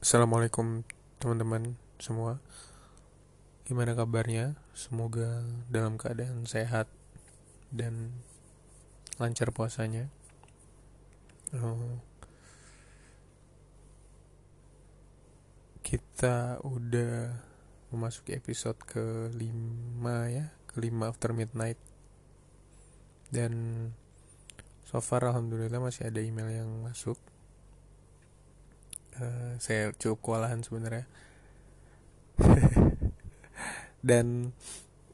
Assalamualaikum teman-teman semua. Gimana kabarnya? Semoga dalam keadaan sehat dan lancar puasanya. Oh, Kita udah memasuki episode kelima ya Kelima after midnight. Dan so far alhamdulillah masih ada email yang masuk uh, saya cukup kewalahan sebenarnya. Dan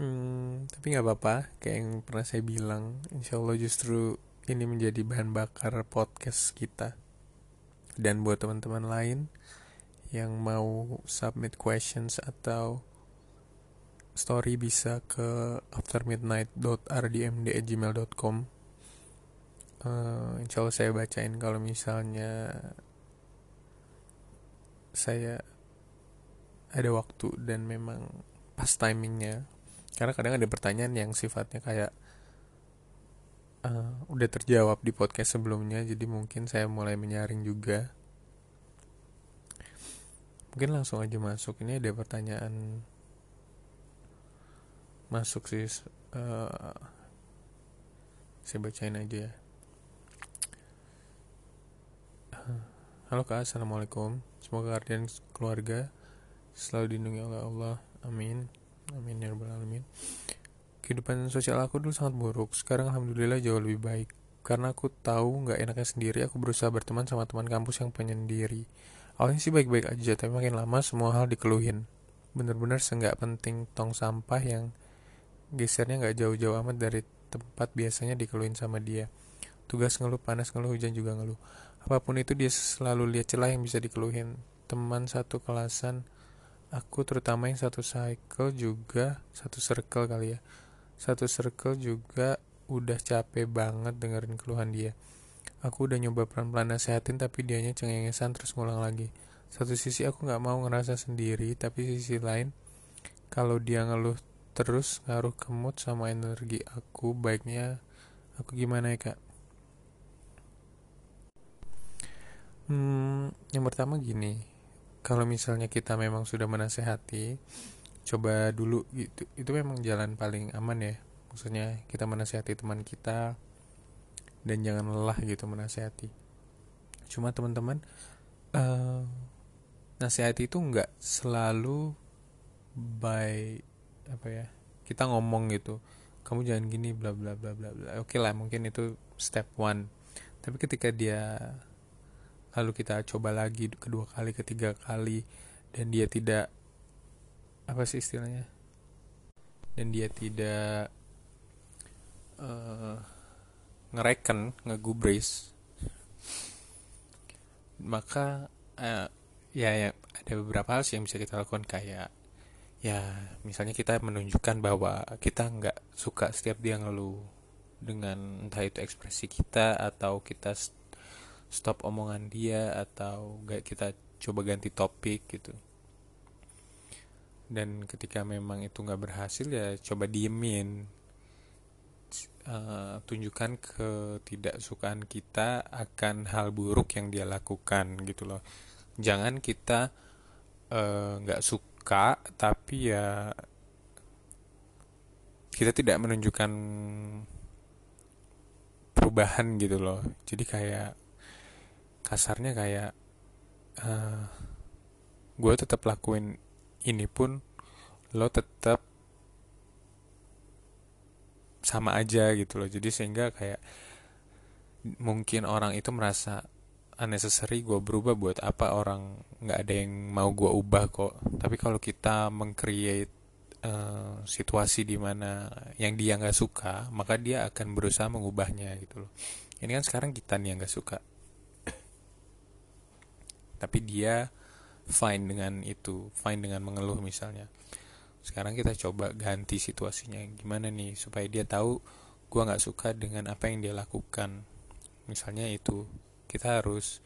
hmm, tapi nggak apa-apa. Kayak yang pernah saya bilang insya Allah justru ini menjadi bahan bakar podcast kita. Dan buat teman-teman lain yang mau submit questions atau story bisa ke aftermidnight.rdmd@gmail.com uh, insya Allah saya bacain kalau misalnya saya ada waktu dan memang pas timingnya. Karena kadang ada pertanyaan yang sifatnya kayak uh, udah terjawab di podcast sebelumnya jadi mungkin saya mulai menyaring juga. Mungkin langsung aja masuk. Ini ada pertanyaan masuk sih uh, saya bacain aja ya Halo kak, assalamualaikum. Semoga kalian keluarga selalu dilindungi oleh Allah. Amin. Amin ya rabbal alamin. Kehidupan sosial aku dulu sangat buruk. Sekarang alhamdulillah jauh lebih baik. Karena aku tahu nggak enaknya sendiri, aku berusaha berteman sama teman kampus yang penyendiri. Awalnya sih baik-baik aja, tapi makin lama semua hal dikeluhin. Bener-bener seenggak penting tong sampah yang gesernya nggak jauh-jauh amat dari tempat biasanya dikeluhin sama dia. Tugas ngeluh, panas ngeluh, hujan juga ngeluh apa pun itu dia selalu lihat celah yang bisa dikeluhin. Teman satu kelasan aku terutama yang satu cycle juga satu circle kali ya. Satu circle juga udah capek banget dengerin keluhan dia. Aku udah nyoba pelan-pelan nasehatin tapi dianya cengengesan terus ngulang lagi. Satu sisi aku nggak mau ngerasa sendiri tapi sisi lain kalau dia ngeluh terus ngaruh ke mood sama energi aku baiknya aku gimana ya kak Hmm, yang pertama gini, kalau misalnya kita memang sudah menasehati, coba dulu gitu. Itu memang jalan paling aman ya. Maksudnya kita menasehati teman kita dan jangan lelah gitu menasehati. Cuma teman-teman, uh, nasihati itu nggak selalu by apa ya? Kita ngomong gitu, kamu jangan gini bla bla bla bla bla. Oke lah, mungkin itu step one. Tapi ketika dia lalu kita coba lagi kedua kali ketiga kali dan dia tidak apa sih istilahnya? Dan dia tidak uh, ngereken ngegubris. Maka uh, ya, ya ada beberapa hal sih yang bisa kita lakukan. Kayak ya misalnya kita menunjukkan bahwa kita nggak suka setiap dia ngeluh dengan entah itu ekspresi kita atau kita stop omongan dia atau gak kita coba ganti topik gitu. Dan ketika memang itu nggak berhasil ya coba diemin. Uh, tunjukkan ketidaksukaan kita akan hal buruk yang dia lakukan gitu loh. Jangan kita eh, nggak uh, suka tapi ya kita tidak menunjukkan perubahan gitu loh. Jadi kayak kasarnya kayak uh, eh, gue tetap lakuin ini pun lo tetap sama aja gitu loh. Jadi sehingga kayak mungkin orang itu merasa unnecessary gue berubah buat apa orang nggak ada yang mau gue ubah kok. Tapi kalau kita mengcreate uh, situasi di mana yang dia nggak suka maka dia akan berusaha mengubahnya gitu loh. Ini kan sekarang kita nih yang nggak suka tapi dia fine dengan itu fine dengan mengeluh misalnya. Sekarang kita coba ganti situasinya. Gimana nih supaya dia tahu gue nggak suka dengan apa yang dia lakukan. Misalnya itu kita harus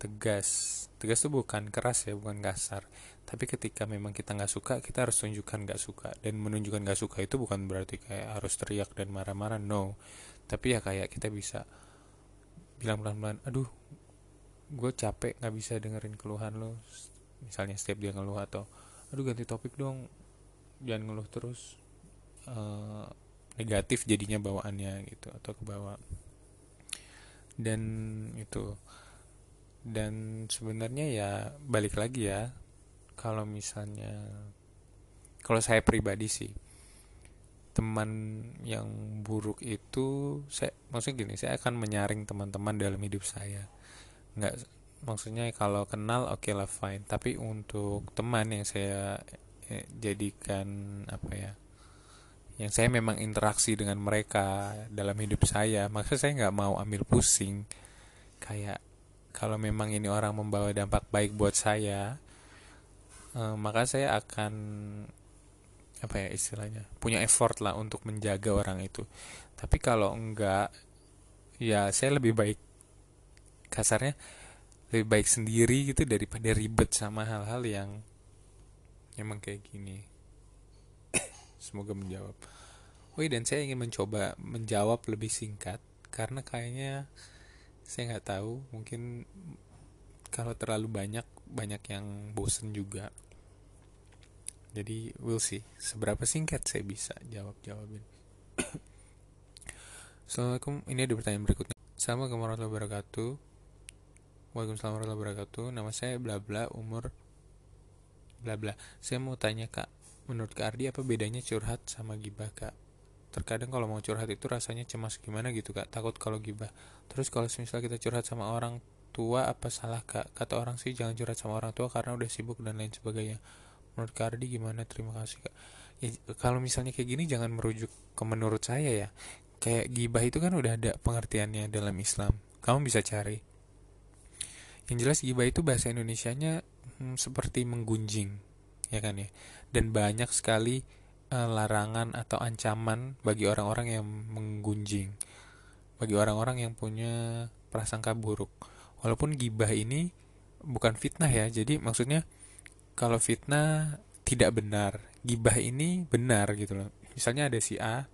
tegas. Tegas itu bukan keras ya bukan kasar. Tapi ketika memang kita nggak suka kita harus tunjukkan nggak suka. Dan menunjukkan nggak suka itu bukan berarti kayak harus teriak dan marah-marah no. Tapi ya kayak kita bisa bilang pelan-pelan aduh gue capek nggak bisa dengerin keluhan lo. Misalnya setiap dia ngeluh atau aduh ganti topik dong jangan ngeluh terus. Uh, negatif jadinya bawaannya gitu atau ke bawah. Dan itu dan sebenarnya ya balik lagi ya kalau misalnya kalau saya pribadi sih teman yang buruk itu saya maksudnya gini saya akan menyaring teman-teman dalam hidup saya nggak maksudnya kalau kenal oke okay lah fine. Tapi untuk teman yang saya eh, jadikan apa ya yang saya memang interaksi dengan mereka dalam hidup saya maka saya nggak mau ambil pusing. Kayak kalau memang ini orang membawa dampak baik buat saya eh, maka saya akan apa ya istilahnya punya effort lah untuk menjaga orang itu. Tapi kalau enggak ya saya lebih baik kasarnya lebih baik sendiri gitu daripada ribet sama hal-hal yang emang kayak gini. Semoga menjawab. Oh dan saya ingin mencoba menjawab lebih singkat karena kayaknya saya nggak tahu mungkin kalau terlalu banyak banyak yang bosen juga. Jadi we'll see. Seberapa singkat saya bisa jawab jawabin Assalamualaikum. Ini ada pertanyaan berikutnya. Assalamualaikum warahmatullahi wabarakatuh Waalaikumsalam warahmatullahi wabarakatuh. Nama saya bla bla umur bla bla. Saya mau tanya Kak, menurut Kak Ardi apa bedanya curhat sama gibah Kak? Terkadang kalau mau curhat itu rasanya cemas gimana gitu Kak, takut kalau gibah. Terus kalau misal kita curhat sama orang tua apa salah Kak? Kata orang sih jangan curhat sama orang tua karena udah sibuk dan lain sebagainya. Menurut Kak Ardi gimana? Terima kasih Kak. Ya, kalau misalnya kayak gini jangan merujuk ke menurut saya ya. Kayak gibah itu kan udah ada pengertiannya dalam Islam. Kamu bisa cari yang jelas gibah itu bahasa Indonesianya hmm, seperti menggunjing ya kan ya? Dan banyak sekali uh, larangan atau ancaman bagi orang-orang yang menggunjing bagi orang-orang yang punya prasangka buruk. Walaupun gibah ini bukan fitnah ya jadi maksudnya kalau fitnah tidak benar gibah ini benar gitu loh. Misalnya ada si A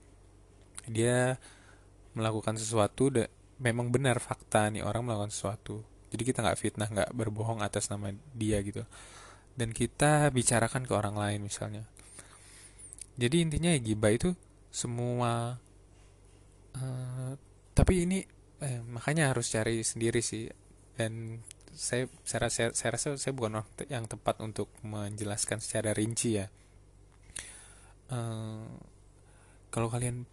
dia melakukan sesuatu memang benar fakta nih orang melakukan sesuatu jadi kita nggak fitnah nggak berbohong atas nama dia gitu. Dan kita bicarakan ke orang lain misalnya. Jadi intinya ya gibah itu semua uh, tapi ini eh, makanya harus cari sendiri sih. Dan saya saya rasa saya rasa saya bukan orang yang tepat untuk menjelaskan secara rinci ya. Uh, kalau kalian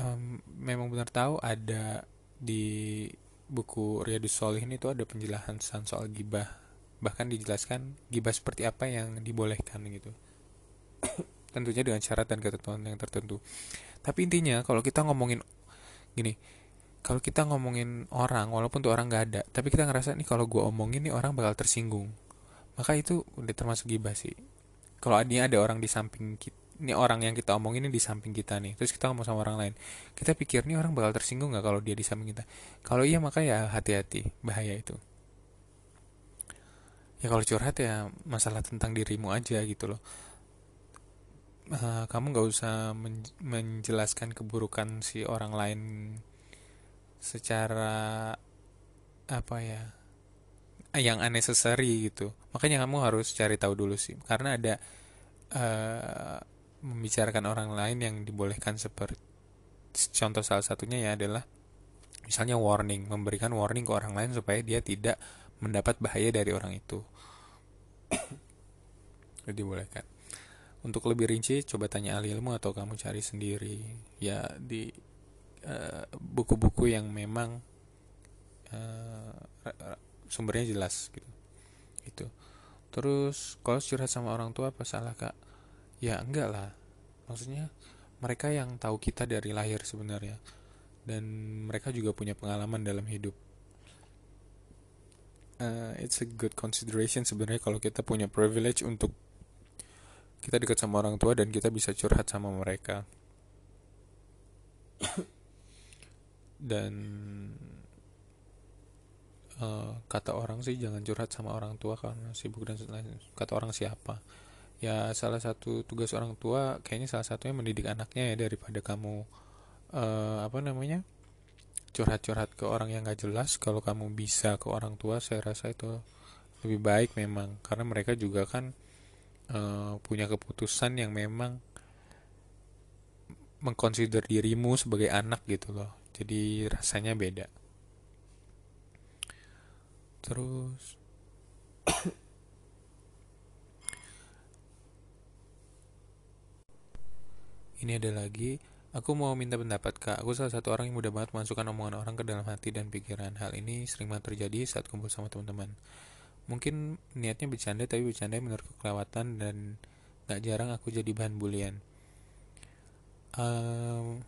um, memang benar tahu ada di buku Riyadus Solihin itu ada penjelasan soal gibah. Bahkan dijelaskan gibah seperti apa yang dibolehkan gitu. Tentunya dengan syarat dan ketentuan yang tertentu. Tapi intinya kalau kita ngomongin gini kalau kita ngomongin orang walaupun tuh orang gak ada tapi kita ngerasa nih kalau gue omongin nih orang bakal tersinggung. Maka itu udah termasuk gibah sih. Kalau ada orang di samping kita ini orang yang kita omongin ini di samping kita nih. Terus kita ngomong sama orang lain. Kita pikir nih orang bakal tersinggung nggak kalau dia di samping kita? Kalau iya maka ya hati-hati. Bahaya itu. Ya kalau curhat ya masalah tentang dirimu aja gitu loh. Uh, kamu nggak usah men menjelaskan keburukan si orang lain secara apa ya yang unnecessary gitu. Makanya kamu harus cari tahu dulu sih. Karena ada uh, membicarakan orang lain yang dibolehkan seperti contoh salah satunya ya adalah misalnya warning memberikan warning ke orang lain supaya dia tidak mendapat bahaya dari orang itu. Jadi dibolehkan. Untuk lebih rinci coba tanya ahli ilmu atau kamu cari sendiri. Ya di eh, buku-buku uh, yang memang uh, sumbernya jelas gitu. Itu. Terus kalau curhat sama orang tua apa salah kak ya enggak lah. Maksudnya mereka yang tahu kita dari lahir sebenarnya. Dan mereka juga punya pengalaman dalam hidup. Uh, it's a good consideration sebenarnya kalau kita punya privilege untuk kita dekat sama orang tua dan kita bisa curhat sama mereka. Dan uh, kata orang sih jangan curhat sama orang tua karena sibuk dan lain kata orang siapa ya salah satu tugas orang tua kayaknya salah satunya mendidik anaknya ya daripada kamu uh, apa namanya curhat-curhat ke orang yang gak jelas. Kalau kamu bisa ke orang tua saya rasa itu lebih baik memang. Karena mereka juga kan uh, punya keputusan yang memang mengconsider dirimu sebagai anak gitu loh. Jadi rasanya beda. Terus ini ada lagi Aku mau minta pendapat kak, aku salah satu orang yang mudah banget memasukkan omongan orang ke dalam hati dan pikiran. Hal ini sering banget terjadi saat kumpul sama teman-teman. Mungkin niatnya bercanda tapi bercanda menurutku kelewatan dan gak jarang aku jadi bahan bulian. Um,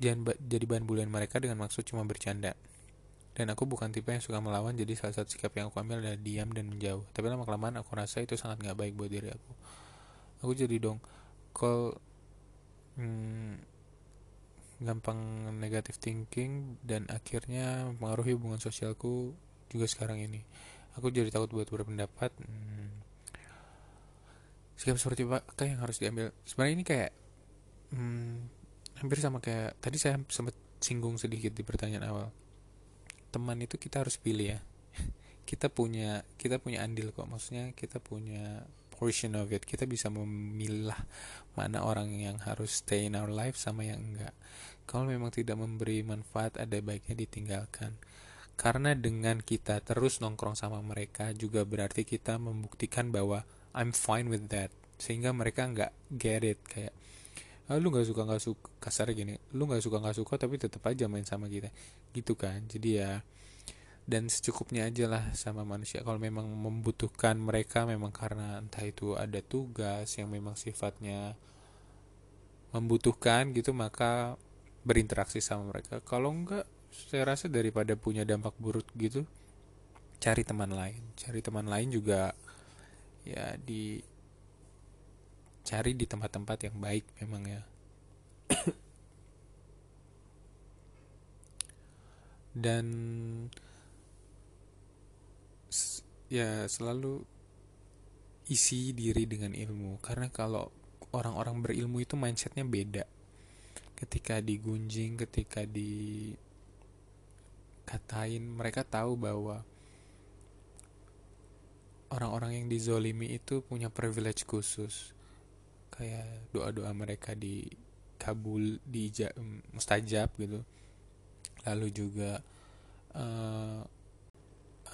jangan ba jadi bahan bulian mereka dengan maksud cuma bercanda. Dan aku bukan tipe yang suka melawan, jadi salah satu sikap yang aku ambil adalah diam dan menjauh. Tapi lama kelamaan aku rasa itu sangat gak baik buat diri aku. Aku jadi dong, kalau hmm, gampang negatif thinking dan akhirnya mempengaruhi hubungan sosialku juga sekarang ini. Aku jadi takut buat berpendapat. Hmm, sikap seperti apa yang harus diambil? Sebenarnya ini kayak hmm, hampir sama kayak tadi saya sempat singgung sedikit di pertanyaan awal. Teman itu kita harus pilih ya. kita punya kita punya andil kok. Maksudnya kita punya portion of it. Kita bisa memilah mana orang yang harus stay in our life sama yang enggak kalau memang tidak memberi manfaat, ada baiknya ditinggalkan. Karena dengan kita terus nongkrong sama mereka juga berarti kita membuktikan bahwa I'm fine with that. Sehingga mereka nggak get it kayak ah, lu nggak suka nggak suka kasar gini lu nggak suka nggak suka tapi tetap aja main sama kita gitu kan jadi ya dan secukupnya aja lah sama manusia. Kalau memang membutuhkan mereka memang karena entah itu ada tugas yang memang sifatnya membutuhkan gitu maka berinteraksi sama mereka. Kalau enggak saya rasa daripada punya dampak buruk gitu cari teman lain. Cari teman lain juga ya di cari di tempat-tempat yang baik memang ya. Dan ya selalu isi diri dengan ilmu. Karena kalau orang-orang berilmu itu mindsetnya beda. Ketika digunjing ketika dikatain mereka tahu bahwa orang-orang yang dizolimi itu punya privilege khusus. Kayak doa-doa mereka di kabul di mustajab gitu. Lalu juga uh,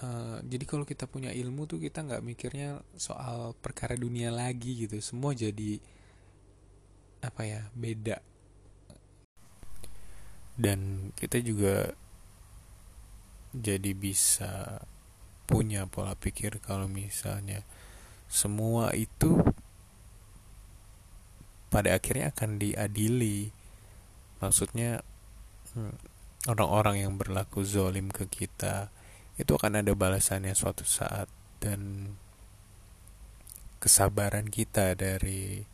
uh, jadi kalau kita punya ilmu tuh kita nggak mikirnya soal perkara dunia lagi gitu. Semua jadi apa ya beda. Dan kita juga jadi bisa punya pola pikir kalau misalnya semua itu pada akhirnya akan diadili. Maksudnya hmm, orang-orang yang berlaku zolim ke kita itu akan ada balasannya suatu saat. Dan kesabaran kita dari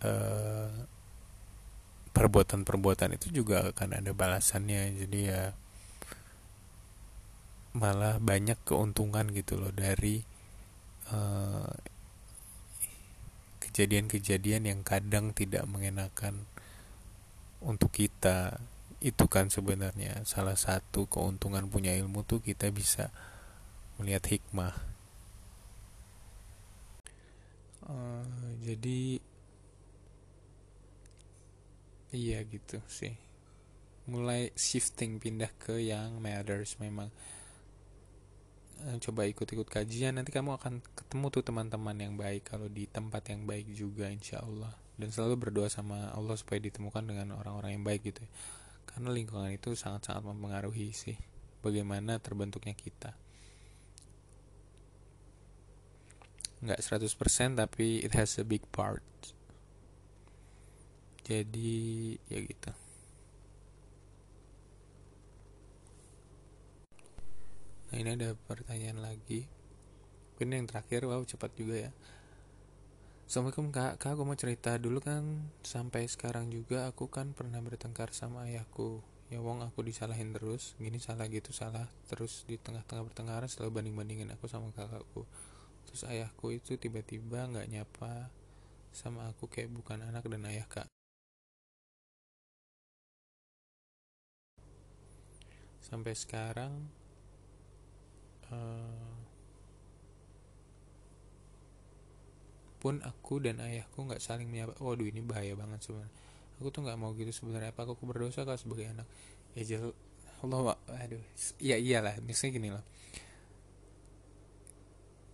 uh, perbuatan-perbuatan itu juga akan ada balasannya. Jadi ya malah banyak keuntungan gitu loh dari eh, kejadian-kejadian yang kadang tidak mengenakan untuk kita itu kan sebenarnya salah satu keuntungan punya ilmu tuh kita bisa melihat hikmah. Uh, jadi iya gitu sih. Mulai shifting pindah ke yang matters memang. Eh, coba ikut-ikut kajian nanti kamu akan ketemu tuh teman-teman yang baik kalau di tempat yang baik juga insya Allah. Dan selalu berdoa sama Allah supaya ditemukan dengan orang-orang yang baik gitu ya. Karena lingkungan itu sangat-sangat mempengaruhi sih bagaimana terbentuknya kita. Nggak 100% tapi it has a big part. Jadi ya gitu. Nah ini ada pertanyaan lagi. Ini yang terakhir wow cepat juga ya Assalamualaikum kak, kak aku mau cerita dulu kan sampai sekarang juga aku kan pernah bertengkar sama ayahku. Ya wong aku disalahin terus gini salah gitu salah terus di tengah-tengah pertengkaran selalu banding-bandingin aku sama kakakku. Terus ayahku itu tiba-tiba nggak nyapa sama aku kayak bukan anak dan ayah kak. Sampai sekarang uh, pun aku dan ayahku nggak saling menyapa. Waduh ini bahaya banget sebenarnya. Aku tuh nggak mau gitu sebenarnya. Apa aku berdosa kah sebagai anak? Ya jel Allah aduh ya iyalah misalnya gini loh.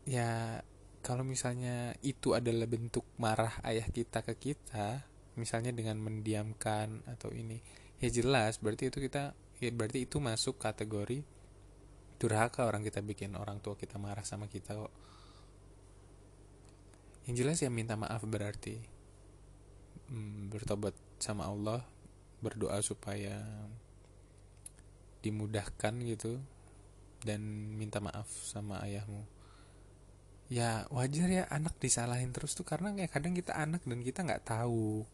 Ya kalau misalnya itu adalah bentuk marah ayah kita ke kita misalnya dengan mendiamkan atau ini ya jelas berarti itu kita ya berarti itu masuk kategori durhaka orang kita bikin orang tua kita marah sama kita kok yang jelas ya minta maaf berarti hmm, bertobat sama Allah berdoa supaya dimudahkan gitu dan minta maaf sama ayahmu. Ya wajar ya anak disalahin terus tuh karena kayak kadang kita anak dan kita nggak tahu.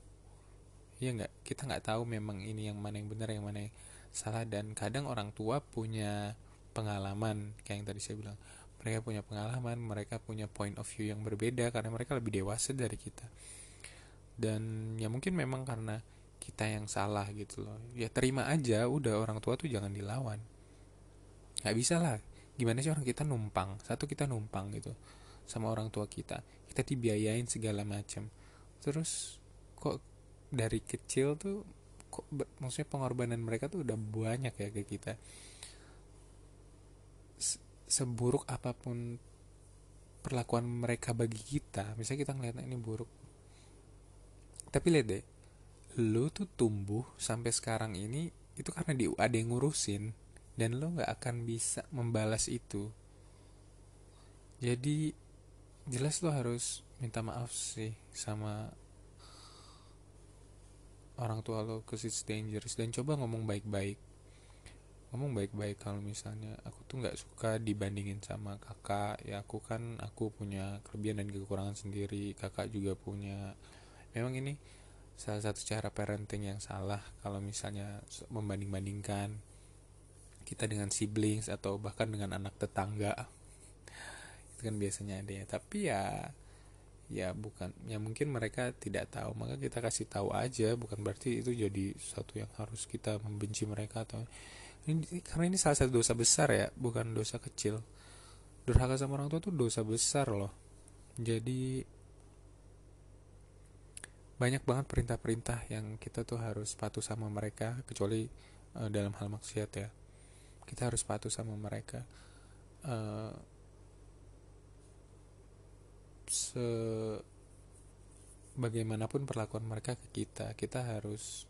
Ya nggak? Kita nggak tahu memang ini yang mana yang benar yang mana yang salah dan kadang orang tua punya pengalaman kayak yang tadi saya bilang mereka punya pengalaman mereka punya point of view yang berbeda karena mereka lebih dewasa dari kita. Dan ya mungkin memang karena kita yang salah gitu loh. Ya terima aja udah orang tua tuh jangan dilawan. Nggak bisa lah. Gimana sih orang kita numpang? Satu kita numpang gitu sama orang tua kita. Kita dibiayain segala macam. Terus kok dari kecil tuh kok maksudnya pengorbanan mereka tuh udah banyak ya ke kita seburuk apa pun perlakuan mereka bagi kita misalnya kita ngeliatnya ini buruk. Tapi lihat deh lu tuh tumbuh sampai sekarang ini itu karena di ada yang ngurusin dan lo nggak akan bisa membalas itu. Jadi jelas lo harus minta maaf sih sama orang tua lo ke it's dangerous. Dan coba ngomong baik-baik ngomong baik-baik kalau misalnya aku tuh nggak suka dibandingin sama kakak ya aku kan aku punya kelebihan dan kekurangan sendiri kakak juga punya. Memang ini salah satu cara parenting yang salah kalau misalnya membanding-bandingkan kita dengan siblings atau bahkan dengan anak tetangga. Itu kan biasanya ada ya. Tapi ya ya bukan ya mungkin mereka tidak tahu maka kita kasih tahu aja. Bukan berarti itu jadi satu yang harus kita membenci mereka atau ini karena ini salah satu dosa besar ya bukan dosa kecil. Durhaka sama orang tua itu dosa besar loh. Jadi banyak banget perintah-perintah yang kita tuh harus patuh sama mereka kecuali uh, dalam hal maksiat ya. Kita harus patuh sama mereka. Uh, se bagaimanapun perlakuan mereka ke kita kita harus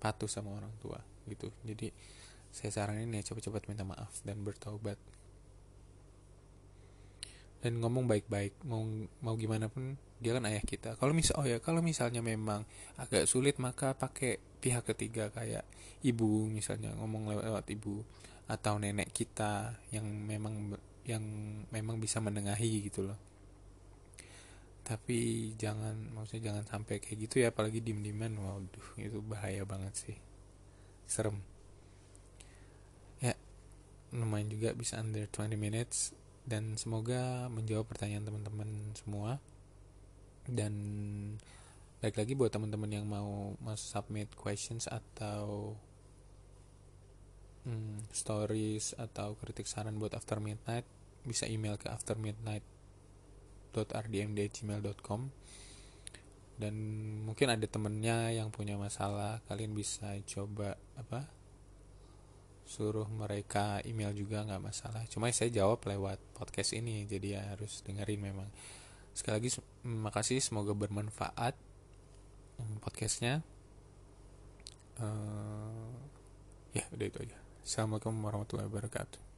patuh sama orang tua gitu. Jadi saya saranin ya cepat-cepat minta maaf dan bertaubat. Dan ngomong baik-baik mau mau gimana pun dia kan ayah kita. Kalau misal oh ya kalau misalnya memang agak sulit maka pakai pihak ketiga kayak ibu misalnya ngomong lewat, lewat ibu atau nenek kita yang memang yang memang bisa menengahi gitu loh. Tapi jangan maksudnya jangan sampai kayak gitu ya apalagi dim diman waduh itu bahaya banget sih. Serem lumayan juga bisa under 20 minutes. Dan semoga menjawab pertanyaan teman-teman semua. Dan baik lagi buat teman-teman yang mau mas submit questions atau hmm, stories atau kritik saran buat after midnight bisa email ke after midnight rdmd@gmail.com dan mungkin ada temennya yang punya masalah kalian bisa coba apa suruh mereka email juga nggak masalah. Cuma saya jawab lewat podcast ini jadi ya harus dengerin memang. Sekali lagi makasih semoga bermanfaat hmm, podcastnya. Uh, ya udah itu aja. Assalamualaikum warahmatullahi wabarakatuh